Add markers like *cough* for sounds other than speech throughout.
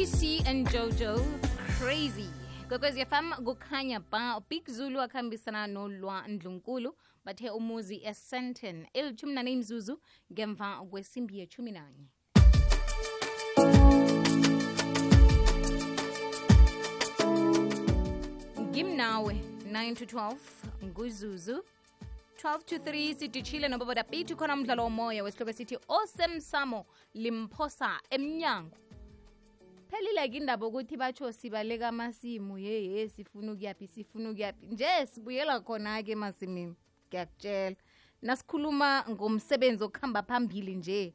AC and Jojo crazy. Kwekwezi fm kukhanya ba big zulu akhambisana nolwa ndlunkulu bathe umuzi esenten elithumi nane ngemva kwesimbi yethumi nanye. Ngimnawe 9 to 12 nguzuzu. 12 to 3 sidishile noboboda bithi khona umdlalo womoya wesihloko esithi osemsamo limphosa emnyango phelile-ke indaba ukuthi batsho sibaleka amasimu. Yeye sifuna ukuyaphi sifuna ukuyaphi. Nje sibuyela khona-ke emasimini. Ngiyakutshela nasikhuluma ngomsebenzi okuhamba phambili nje.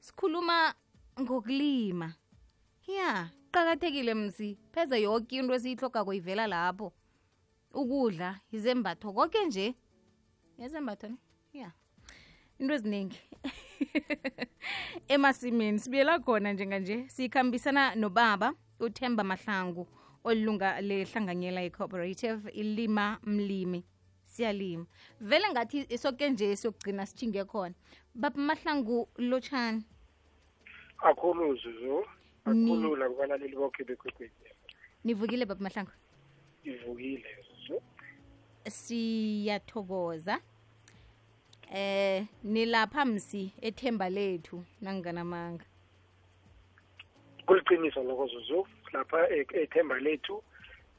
Sikhuluma ngokulima. Ya qakathekile msi. Pheze yonke into esiyihlogako ivela lapho. Ukudla izembatho konke nje. Yezembatho ne? Ya into eziningi *laughs* *laughs* emasimini sibuyela khona njenganje sikhambisana nobaba uthemba mahlangu olunga lehlanganyela i-cooperative ilima mlimi. Siyalima. Vele ngathi soke nje siyokugcina sithinge khona. Baba mahlangu lotshani akhulu zuzu akhulula kubalaleli bokhe bekwekwezi nivukile baba mahlangu? Ivukile zuzu siyathokoza eh nilapha msi ethemba lethu nanginganamanga. Kuliqiniso lokho zuzu. Lapha e- ethemba lethu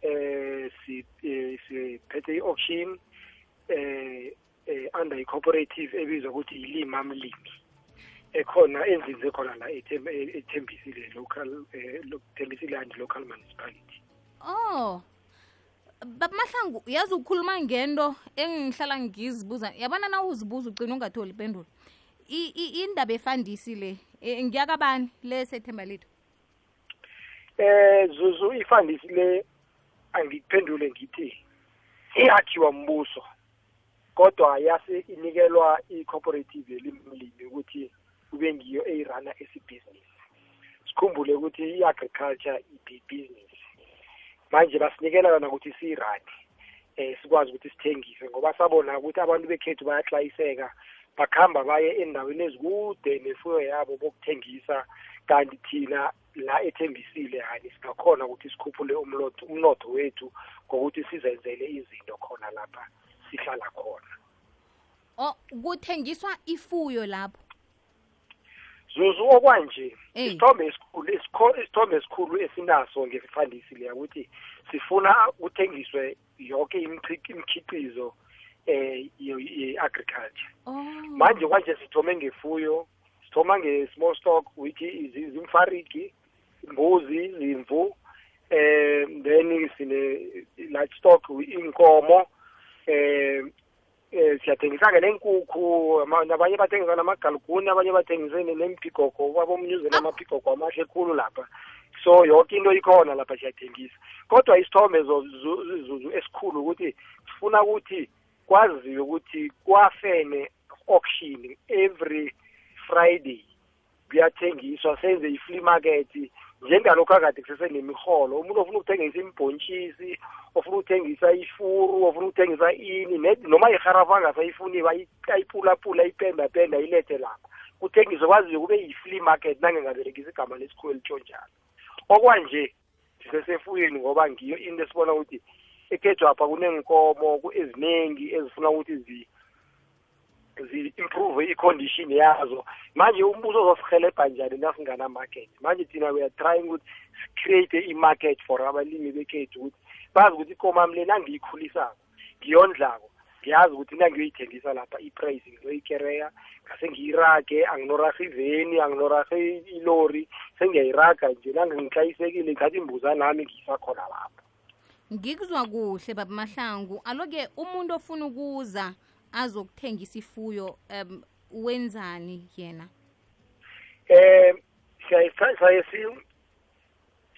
eh si eh, siphethe i-auction eh eh, under i-cooperative ebizwa ukuthi yilima mlimi. Ekhona enzinze khona la eThem- e- ethembisile local eh, lo- thembisile and local municipality. Oh baba mahlangu yazi ukhuluma ngento engihlala ngizibuza yabona na uzibuza ugcina ungatholi impendulo? Indaba efandisi le eh, ngiyakabani le sethemba lethu? Eh zuzu ifandisi le angiphendule ngithi iyakhiwa mbuso kodwa yase inikelwa i-cooperative yelimlimi ukuthi kube ngiyo eyirana esibhizinisi sikhumbule ukuthi i-agriculture i-business. Manje basinikela yona ukuthi siyirani eh sikwazi ukuthi sithengise ngoba sabona ukuthi abantu bekhethu bayaxwayiseka bakhamba baye endaweni ezikude nefuyo yabo bokuthengisa kanti thina la ethembisile hani singakhona ukuthi sikhuphule umnotho umnotho wethu ngokuthi sizenzele izinto khona lapha sihlala khona. Oh kuthengiswa ifuyo lapho? Zuzu okwanje Eh. isithombe esikhulu isikho- isithombe esikhulu esinaso ngefandisi leya ukuthi sifuna kuthengiswe yonke imchi- imikhiqizo eh ye- ye-agriculture oh manje kwanje sithome ngefuyo sithoma nge-small stock which is izimfarigi imbuzi izimvu eh then sine large stock inkomo eh eh siyathengisa-ke nenkukhu ama- abanye bathengisa namagaluguni abanye bathengise ne- nempigoko babomnyuze namapigoko amahle khulu lapha. So yonke into ikhona lapha siyathengisa. Kodwa isithombe zuzu esikhulu ukuthi sifuna ukuthi kwaziwe ukuthi kwafene auction every friday kuyathengiswa senze i-flea market njengalokhu akade kusesenemiholo umuntu ofuna ukuthengisa imbhontshisi ofuna ukuthengisa ifuru ofuna ukuthengisa ini ne- noma iharafu angasayifuni bayi- ayipulapula ayipendapenda ayilethe lapha kuthengiswe kwaziwe kube yi-flea market nangengaberekisa igama lesikhuwa elitshonjalo okwanje sisesefuyweni ngoba ngiyo into esibona ukuthi ekhethwapha kuneenkomo ku- eziningi ezifuna ukuthi zi zi-improve i-condition yazo. Manje umbuso uzosihelebha njani nasingana-market manje thina we are trying ukuthi si-create i-market for abalimi bekhethu ukuthi bazi ukuthi ikomami le nangiyikhulisako ngiyondlako. Ngiyazi ukuthi nangiyoyithengisa lapha i-price ngizoyikereya. Ngase ngiyirage anginorarha iveni anginorarha ilori sengiyayiraga nje nangingixayisekile ngithatha imbuzana nami ngiyisakhona lapho. Ngikuzwa kuhle baba mahlangu. Aloke umuntu ofuna ukuza azokuthengisa ifuyo um wenzani yena? Eh siyaye siyaye si-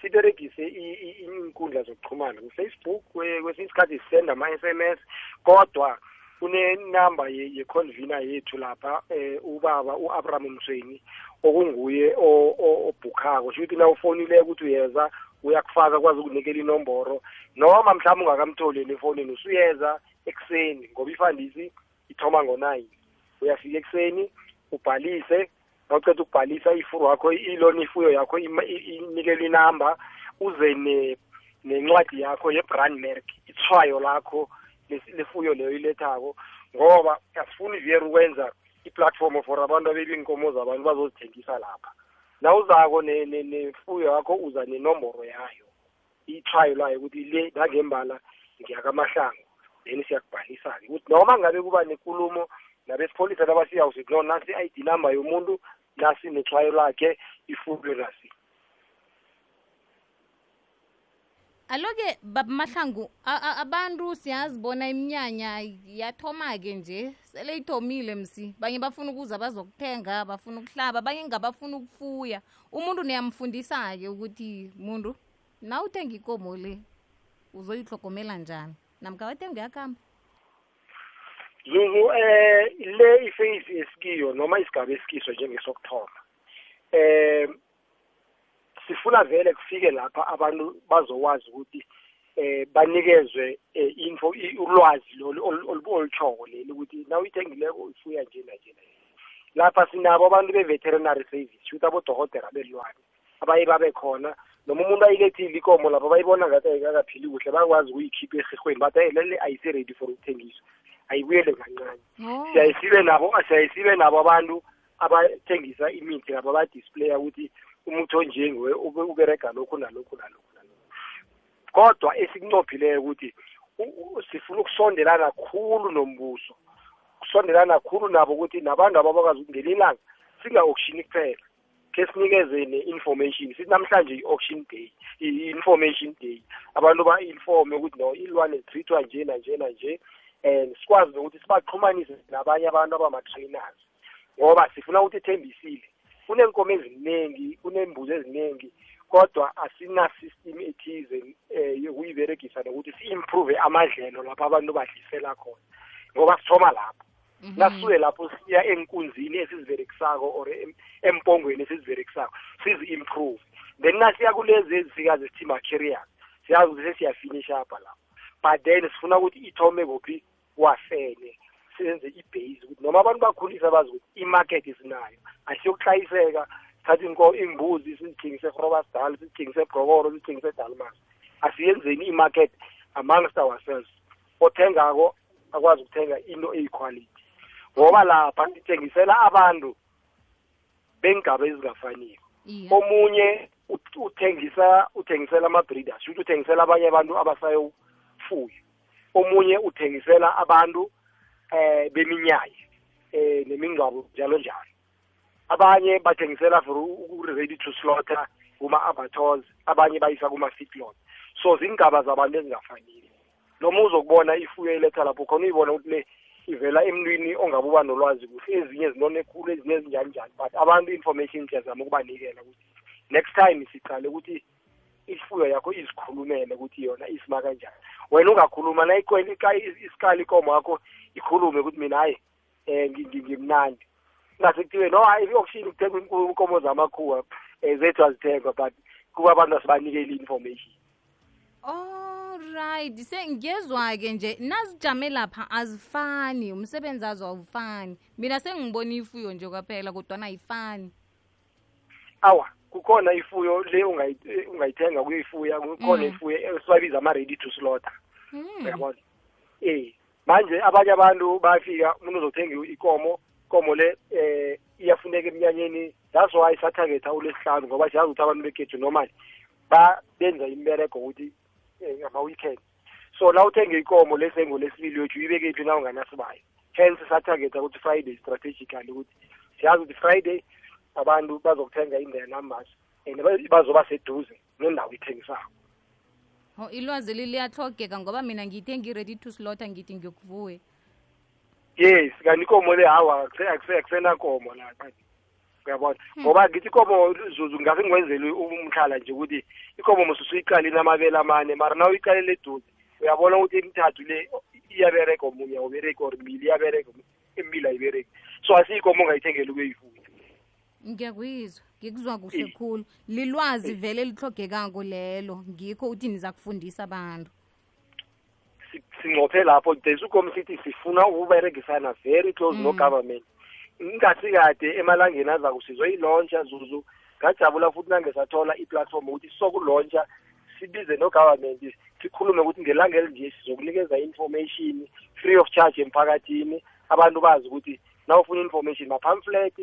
siberegise i- i- inkundla zokuxhumana ku-facebook. Kwe- kwesinye isikhathi sisenda ama-s.m.s kodwa kunenamba ye- ye-convener yethu lapha eh ubaba u-abraham msweni okunguye o- o- obhukhako. Sho ukuthi na ufonile ukuthi uyeza uyakufaka kwazi ukunikela inomboro noma mhlawumbe ungakamtholi yena efonini usuyeza ekuseni. Ngoba ifandisi ithoma ngo-nine. Uyafika ekuseni ubhalise nawuceda ukubhalisa ifuro yakho ilona ifuyo yakho inikelwe inamba uze ne nencwadi yakho ye-brand mark ithwayo lakho lefuyo leyo ilethako ngoba asifuni vere ukwenza i-platform for abantu abeba iinkomo zabantu bazozithengisa lapha. Nawuzako ne- ne- nefuyo yakho uza nenomboro yayo ithwayo layo ukuthi le nangembala ngiyakamahlangu then siyakubhalisa-ke ukuthi noma ngabe kuba nekulumo nabesipholisa nabasiyawu sithi no nasi i-id number yomuntu nasi nethwayo lakhe ifulwe nasi. Alo-ke baba mahlangu a- a- abantu siyazibona iminyanya yathoma-ke nje sele ithomile msi. Banye bafuna ukuza bazokuthenga bafuna ukuhlaba banye ngabafuna ukufuya. Umuntu niyamfundisa-ke ukuthi muntu na uthenga ikomo le uzoyihlogomela njani namka wathenga uyakhamba zuzu eh le iphase esikiyo noma isigaba esikiso njengesokuthoma eh sifuna vele kufike lapha abantu bazokwazi ukuthi eh banikezwe eh, info ulwazi oluchoko leli ukuthi na uyithengileko uyifuya nje nanje. Lapha sinabo abantu be-veterinary service shuthi abodokotela belwane abaye babe khona noma umuntu ayilethile ikomo lapho bayibona ngathi ayikakaphili kuhle bakwazi ukuyikhipha erherhweni bathi "Hey, lele ayise-ready for ukuthengiswa. Ayibuyele kancane. Oh. siyayisibe nabo siyayisibe nabo abantu abathengisa imithi labo abadisplaya ukuthi umuthi onjengiwe ube uberega lokhu nalokhu nalokhu nalokhu. Kodwa esikunqophileyo ukuthi u- u- sifuna ukusondelana khulu nombuso ukusondelana khulu nabo ukuthi nabantu ababakwazi ukungena ilanga singa-auction kuphela. Ke sinikeze ne-information sithi namhlanje i-auction day i-information day. Abantu ba-informe ukuthi no ilwane zithithwa nje nanje nanje and sikwazi nokuthi sibaxhumanise nabanye abantu abama-trainers ngoba sifuna ukuthi ithembisile. Kuneenkomo eziningi kuneembuzi eziningi kodwa asina-system ethize um yokuyiberegisa nokuthi si-improve amadlelo lapho abantu badlisela khona ngoba sithoma lapho. Nasuke lapho siya enkunzini esiziberekisako or em- empongweni esiziberekisako sizi-improve. Then nasiya kulezi ezifikazi sithi materials siyazi ukuthi sesiyafinisha apha lapho. But then sifuna ukuthi ithome kuphi? Wafene senze ibase ukuthi noma abantu bakhulisa bazi ukuthi imarket isinayo asiyokuhlayiseka sithathe inko imbuzi sizithengise egrobasdal sizithengise ebrokoro sizithengise edalmas asiyenzeni imarket amongst ourselves. Othengako akwazi ukuthenga into eyiquality. Ngoba lapha sithengisela abantu bengigaba ezingafaniyo omunye ut- uthengisa uthengisela ama-breeders shuthi uthengisela abanye abantu abasayofuya. Omunye uthengisela abantu eh beminyanya eh nemingcwabo njalo njalo abanye bathengisela for u-ready to slaughter kuma-abattoirs abanye bayisa kuma-feedlot so zingaba zabantu ezingafanile noma uzokubona ifuyo eletha lapho khona uyibona ukuthi le ivela emntwini ongabe uba nolwazi kuhle ezinye zinone khulu ezinye ezinjani njani. But abantu information siyazama ukubanikela ukuthi next time siqale ukuthi ifuyo yakho izikhulumele ukuthi yona isima kanjani. Wena ungakhuluma na ikweli isikali ikomo yakho ikhulume ukuthi mina hayi um ngimnandi. Ingase kuthiwe no hayi i-auction kuthengwa inko- inkomo zamakhuwa um zethu azithengwa but kuba abantu asibanikele i-information. Alright sengiyezwa-ke nje. Nazijame lapha. Azifani. Umsebenzi azo awufani mina sengibona ifuyo nje kwaphela kodwana ayifani. Awa kukhona ifuyo le ungayi- ungayithenga kuyoyifuya kukhona Mm. ifuyo esibabiza ama-ready to slaughter. Hmm. uyabona? Eh manje abanye abantu bayafika umuntu uzothenga ikomo ikomo le eh iyafuneka eminyanyeni that's why sathagetha ulesihlanu ngoba siyazi ukuthi abantu bekhethu normally ba benza imbereko ukuthi ngama-weekend so la uthenga ikomo lesengo lesibili wethu uyibekephi na unganasibayo hence satargetha ukuthi friday strategically ukuthi siyazi ukuthi friday abantu bazokuthenga in their numbers and ba- bazoba seduze nendawo ithengisako ho ilwazi li liyahlogeka ngoba mina ngiyithenga i-ready to slaughter ngithi ngiyokuvuwe yes kanti ikomo le hawa akuse- akuse- akusenakomo la kanti uyabona? Ngoba ngithi ikomo zuzu ngase ngiwenzele umkhala nje ukuthi ikomo mususuyiqalile amabele amane mara na uyiqalele eduze uyabona ukuthi emithathu le iyabereka omunye awubereki or mbili iyabereka emibili ayibereki so asiyikomo ongayithengeli ukuyifuya ngiyakuyizwa ngikuzwa kuhle Eh. khulu. Lilwazi vele lihlogekako lelo ngikho uthi niza kufundisa abantu. Si- sinqophe lapho there's ukomo sithi sifuna ukuberegisana very close Mm. No-government ngingasi kade emalangeni aza kusizwe ilauncha zuzu ngajabula futhi nangesathola i-platform ukuthi sokulontsha sibize no-government sikhulume ukuthi ngelanga elinje sizokunikeza information free of charge emphakathini. Abantu bazi ukuthi nawufuna information ma-pamphlet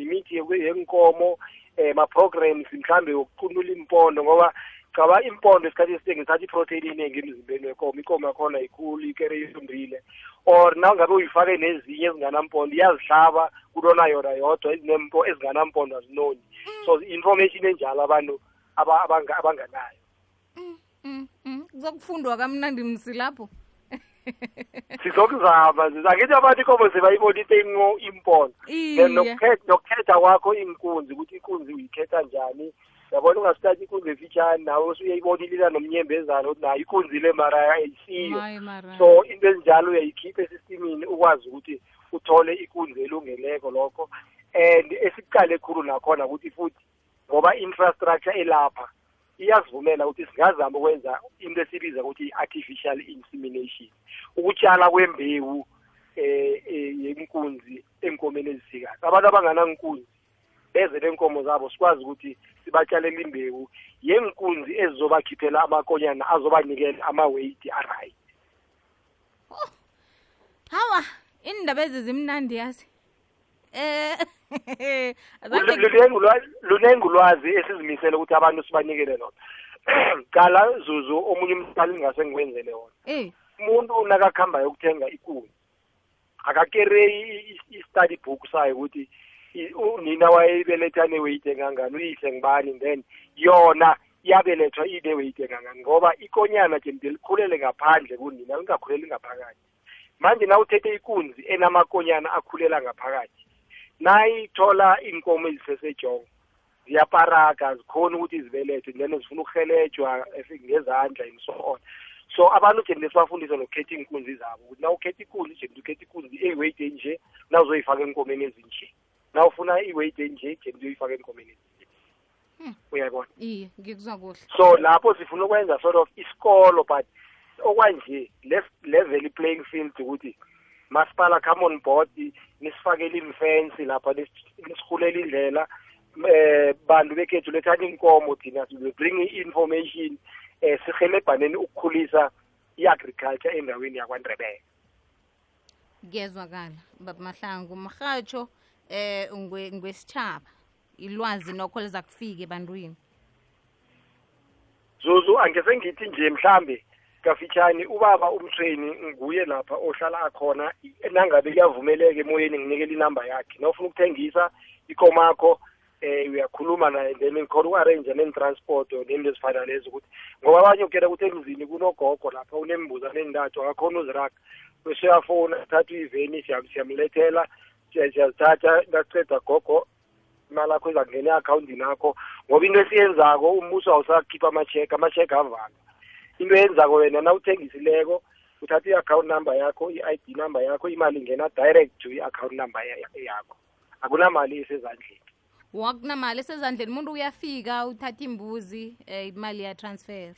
imithi yenkomo eh ma-programs mhlambe yokuqunula impondo ngoba caba impondo esikhathi esiningi ithatha iprotein eningi emzimbeni wenkomo inkomo yakhona ikhulu ikere ifundile or nangabe uyifake nezinye ezinganampondo iyazihlaba kulona yona yodwa ezinempo ezinganampondo azinoni. So information enjalo abantu aba- abanga- abanganayo. Mm, mm. kuzokufundwa kamnandi msi lapho. *laughs* Sizokuzama angithi abantu inkomo sebayibona into engo impondo iye. then nokukhetha nokukhetha kwakho inkunzi ukuthi inkunzi uyikhetha njani yabona ungasithatha inkunzi efitshane nawe usuyayibona ilila nomnyembezana ukuthi nayo inkunzi le mara ayisiyo. Maye mara so into ezinjalo uyayikhipha esistemini ukwazi ukuthi uthole ikunzi elungeleko lokho. And esikuqale khulu nakhona ukuthi futhi ngoba infrastructure elapha iyasivumela ukuthi singazama ukwenza into esibiza ukuthi i-artificial insemination. Ukutshala kwembewu eh eh, yenkunzi enkomeni ezisikazi. Abantu abanganankunzi beze lenkomo zabo sikwazi ukuthi sibatshalele imbewu yenkunzi ezizobakhiphela amakonyana azobanikela ama-weight a-right hawa indaba ezi zimnandi yazi eh Lunengi ulwazi- esizimisele ukuthi abantu sibanikele lona qala zuzu omunye umsali ngase ngikwenzele wona eh umuntu nakakuhamba yokuthenga ikunzi akakereyi i-study book sayo ukuthi unina wayebeletha ne-weight engangani uyihle ngibani then yona yabelethwa ine-weight engangani ngoba ikonyana jemde likhulele ngaphandle kunina lingakhuleli ngaphakathi. Manje na uthethe ikunzi enamakonyana akhulela ngaphakathi nayithola inkomo ezisesejongo ziyaparaga zikhona ukuthi zibelethe then zifuna ukuhelejwa eh, ngezandla and so on. So abantu jemde sibafundise nokukhetha iinkunzi zabo ukuthi na ukhetha ikunzi jemde ukhetha ikunzi eyi-weight enje na uzoyifaka enkomeni ezinje. Na ufuna i-weight enje jemde uyoyifaka enkomeni. Hmm. uyayibona? Iye ngikuzwa kuhle. So lapho sifuna ukwenza sort of isikolo but okwanje level i-playing field ukuthi masipala come on board nisifakele imfensi lapha nis- nisirhulela indlela eh bantu bekhethu lethani inkomo thina we bring i-information eh sihelebhaneni ukukhulisa i-agriculture endaweni yakwandrebele kuyezwakala baba mahlangu mrhatsho eh ngwe- ngwesitjhaba. Ilwazi nokho liza kufika ebantwini. Zuzu angese ngithi nje mhlambe kafitshane ubaba umtraini nguye lapha ohlala akhona nangabe kuyavumeleka emoyeni nginikele inamba yakhe. Nawufuna ukuthengisa ikomakho eh uyakhuluma naye then ngikhona uku-arrange neni-transport nento ezifana lezo ukuthi ngoba abanye ukuyela ukuthi emzini kunogogo lapha unembuza nendathu akakhona uziraga usuyafona thatha uyiveni siyam- siyamlethela siya- siyazithatha nakuceda gogo imali yakho izakungena e-akhawuntini yakho ngoba into esiyenzako umbuso awusakhipha ama-check ama-check avalwa. Into eyenzako wena na uthengisileko uthatha i-account number yakho i-i d number yakho imali ingena direct to i-account number ya- ya- yakho. Akunamali esezandleni. Wakunamali esezandleni umuntu uyafika uthatha imbuzi eh imali yatransfer.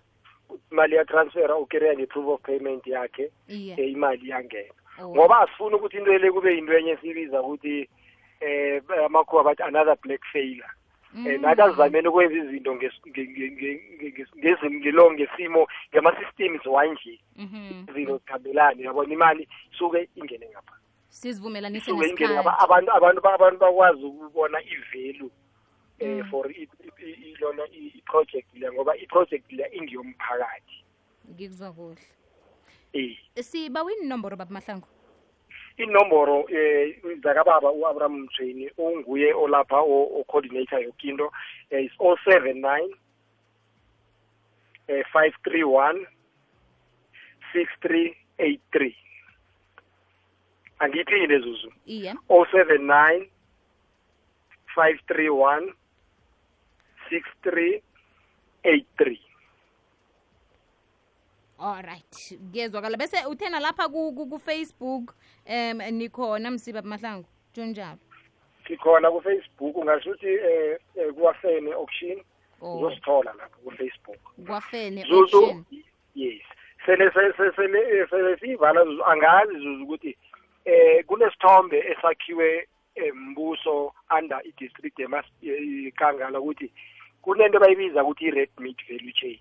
Imali yatransfera ukereya nge-proof of payment yakhe iye. eh, imali iyangena. Oh. Ngoba asifuni ukuthi into le kube yinto enye siyibiza ukuthi eh amakhuwa bathi another black failure eh Mm. nathi azizameni ukwenza izinto nges- nge- nge- nge- nge- nge- ngezim- ngelo ngesimo ngama-systems wanje Mhm. izinto zikhambelane yabona imali isuke ingene ngapha sizivumelanise ingene ngapha abantu abantu abantu bakwazi ukubona i-value eh Mm. for lona i-project le ngoba i-project le ingiyomphakathi ngikuzwa kuhle eh siba inomboro baba mahlangu? Inomboro eh zakababa uAbraham Mthweni onguye olapha o coordinator yokinto eh, is 079 eh 531 6383 angiphinde zuzu. Iye. 079 531 6383 alright kuyezwakala bese uthena lapha ku- ku- ku-facebook um nikhona msiba mahlangu. Njalo? Sikhona ku Facebook ungasho ukuthi eh eh, kuwafene auction. Oh. uzosithola lapha ku Facebook. Kwafene Zuzu. auction. Yes. Sele sele sele- siyivala angazi zuzu ukuthi eh kunesithombe esakhiwe eh, mbuso under i-district yeKangala ukuthi kunento bayibiza ukuthi i-red meat value chain.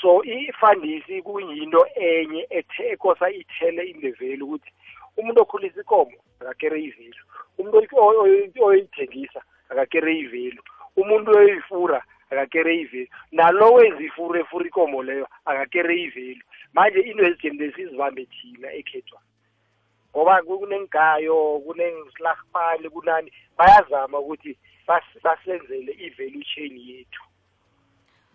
So ifandisi kuyinto enye ekosa ithele in the value ukuthi umuntu okhulisa ikomo akakere ivelu umuntu oy- oy- oyithengisa akakere ivelu umuntu oyoyifura akakere ivelu nalo wezifura efura ikomo leyo akakere ivelu manje into ezinjeni lesizibambe thina ekhethwa. Ngoba kunengayo kunengisilahpani kunani? Bayazama ukuthi bas- basenzele i-value chain yethu.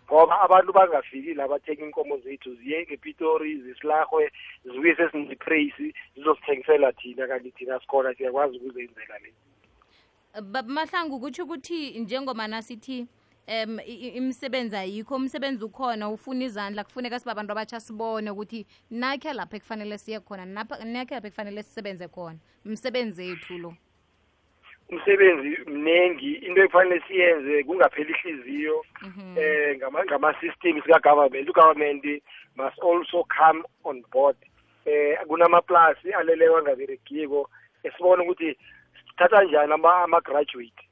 Ngoba abantu bangafiki la bathenga inkomo zethu ziye ngepitori zisilahwe zibuye sesinipraise zizosithengisela thina kanti thina sikhona siyakwazi ukuzenzela le. Baba mahlangu kutsho ukuthi njengoba nasithi um i- i- imisebenzi ayikho umsebenzi ukhona ufuna izandla kufuneka siba abantu abatsha sibone ukuthi nakhe lapha ekufanele siye khona napha- nakhe lapha ekufanele sisebenze khona umsebenzi ethu lo. Umsebenzi mnengi into ekufanele siyenze kungapheli ihliziyo eh ngama ngama systems ka government ugovernment must also come on board. Eh kunamaplasi alelewa ngaberegiko esibona ukuthi sithatha njani ama ama graduate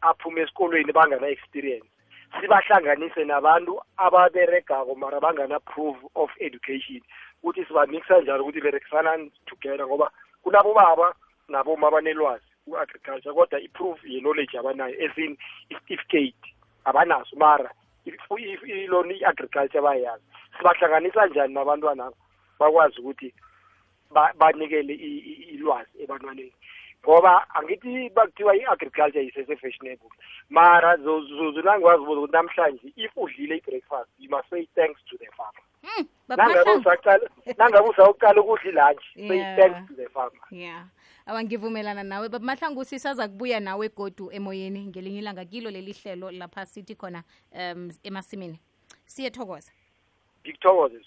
aphuma esikolweni bangana experience sibahlanganise nabantu ababeregako mara bangana proof of education. Ukuthi sibamixa njani ukuthi berekisana together ngoba kunabobaba naboma abanelwazi. Ku-agriculture kodwa i-proof ye-knowledge abanayo esini i-certificate abanaso. Mara ilona i-agriculture bayazi. Sibahlanganisa njani nabantwana aba bakwazi ukuthi ba- banikele ilwazi ebantwaneni. Ngoba angithi bakuthiwa i-agriculture isese-fashionable. Mara zozu nangikwazi ukuthi namhlanje if udlile i-breakfast you must say thanks to the farmer. Hmm, nangabe usaqala nangabe usawuqala ukudla ilunch say thanks to the farmer. Abangivumelana nawe. Baba mahlangu sisaza kubuya nawe godu emoyeni ngelinye ilanga kilo leli hlelo lapha sithi khona um emasimini. Siyethokoza ngikuthokoze